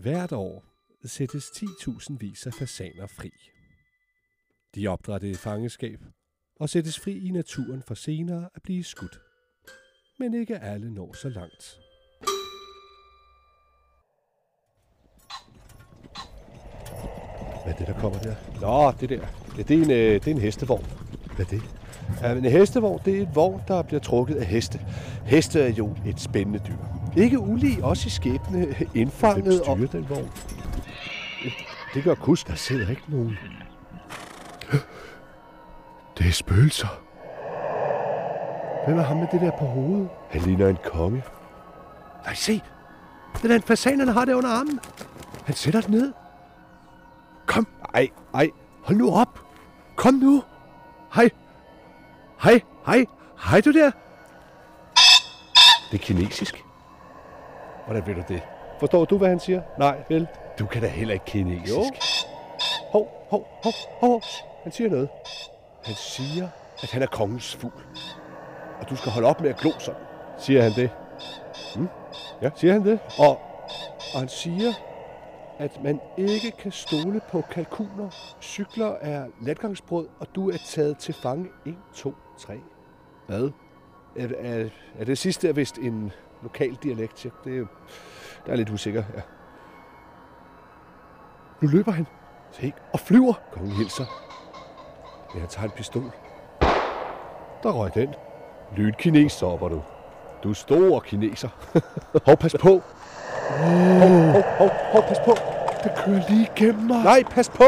Hvert år sættes 10.000 vis af fasaner fri. De er opdrættet i fangeskab og sættes fri i naturen for senere at blive skudt. Men ikke alle når så langt. Hvad er det, der kommer der? Nå, det der. Ja, det, er en, øh, det er en hestevogn. Hvad er det? Ja, men en hestevogn, det er et vogn, der bliver trukket af heste. Heste er jo et spændende dyr. Ikke ulig, også i skæbne, indfanget og... den vogn? Det gør kus, der sidder ikke nogen. Det er spøgelser. Hvem er ham med det der på hovedet? Han ligner en konge. Nej, se! Det er den fasan, han har der under armen. Han sætter den ned. Kom. Ej, ej. Hold nu op. Kom nu. Hej. Hej, hej. Hej du der. Det er kinesisk. Hvordan ved du det? Forstår du, hvad han siger? Nej, vel? Du kan da heller ikke kinesisk. Jo. Hov, hov, hov, hov. Han siger noget. Han siger, at han er kongens fugl. Og du skal holde op med at glo sådan. Siger han det? Hmm? Ja. Siger han det? Og, og han siger, at man ikke kan stole på kalkuner. Cykler er letgangsbrød, og du er taget til fange 1, 2, 3. Hvad? Er, er, er det sidste er vist en lokal dialekt? Ja, Det er, der er lidt usikker, ja. Nu løber han. Se, og flyver. Kongen hilser. Ja, han tager en pistol. Der røg den. Lyt kines, stopper du. Du er stor kineser. Hov, pas på. Hov, hov, hov, hov, pas på. Det kører lige igennem mig. Nej, pas på.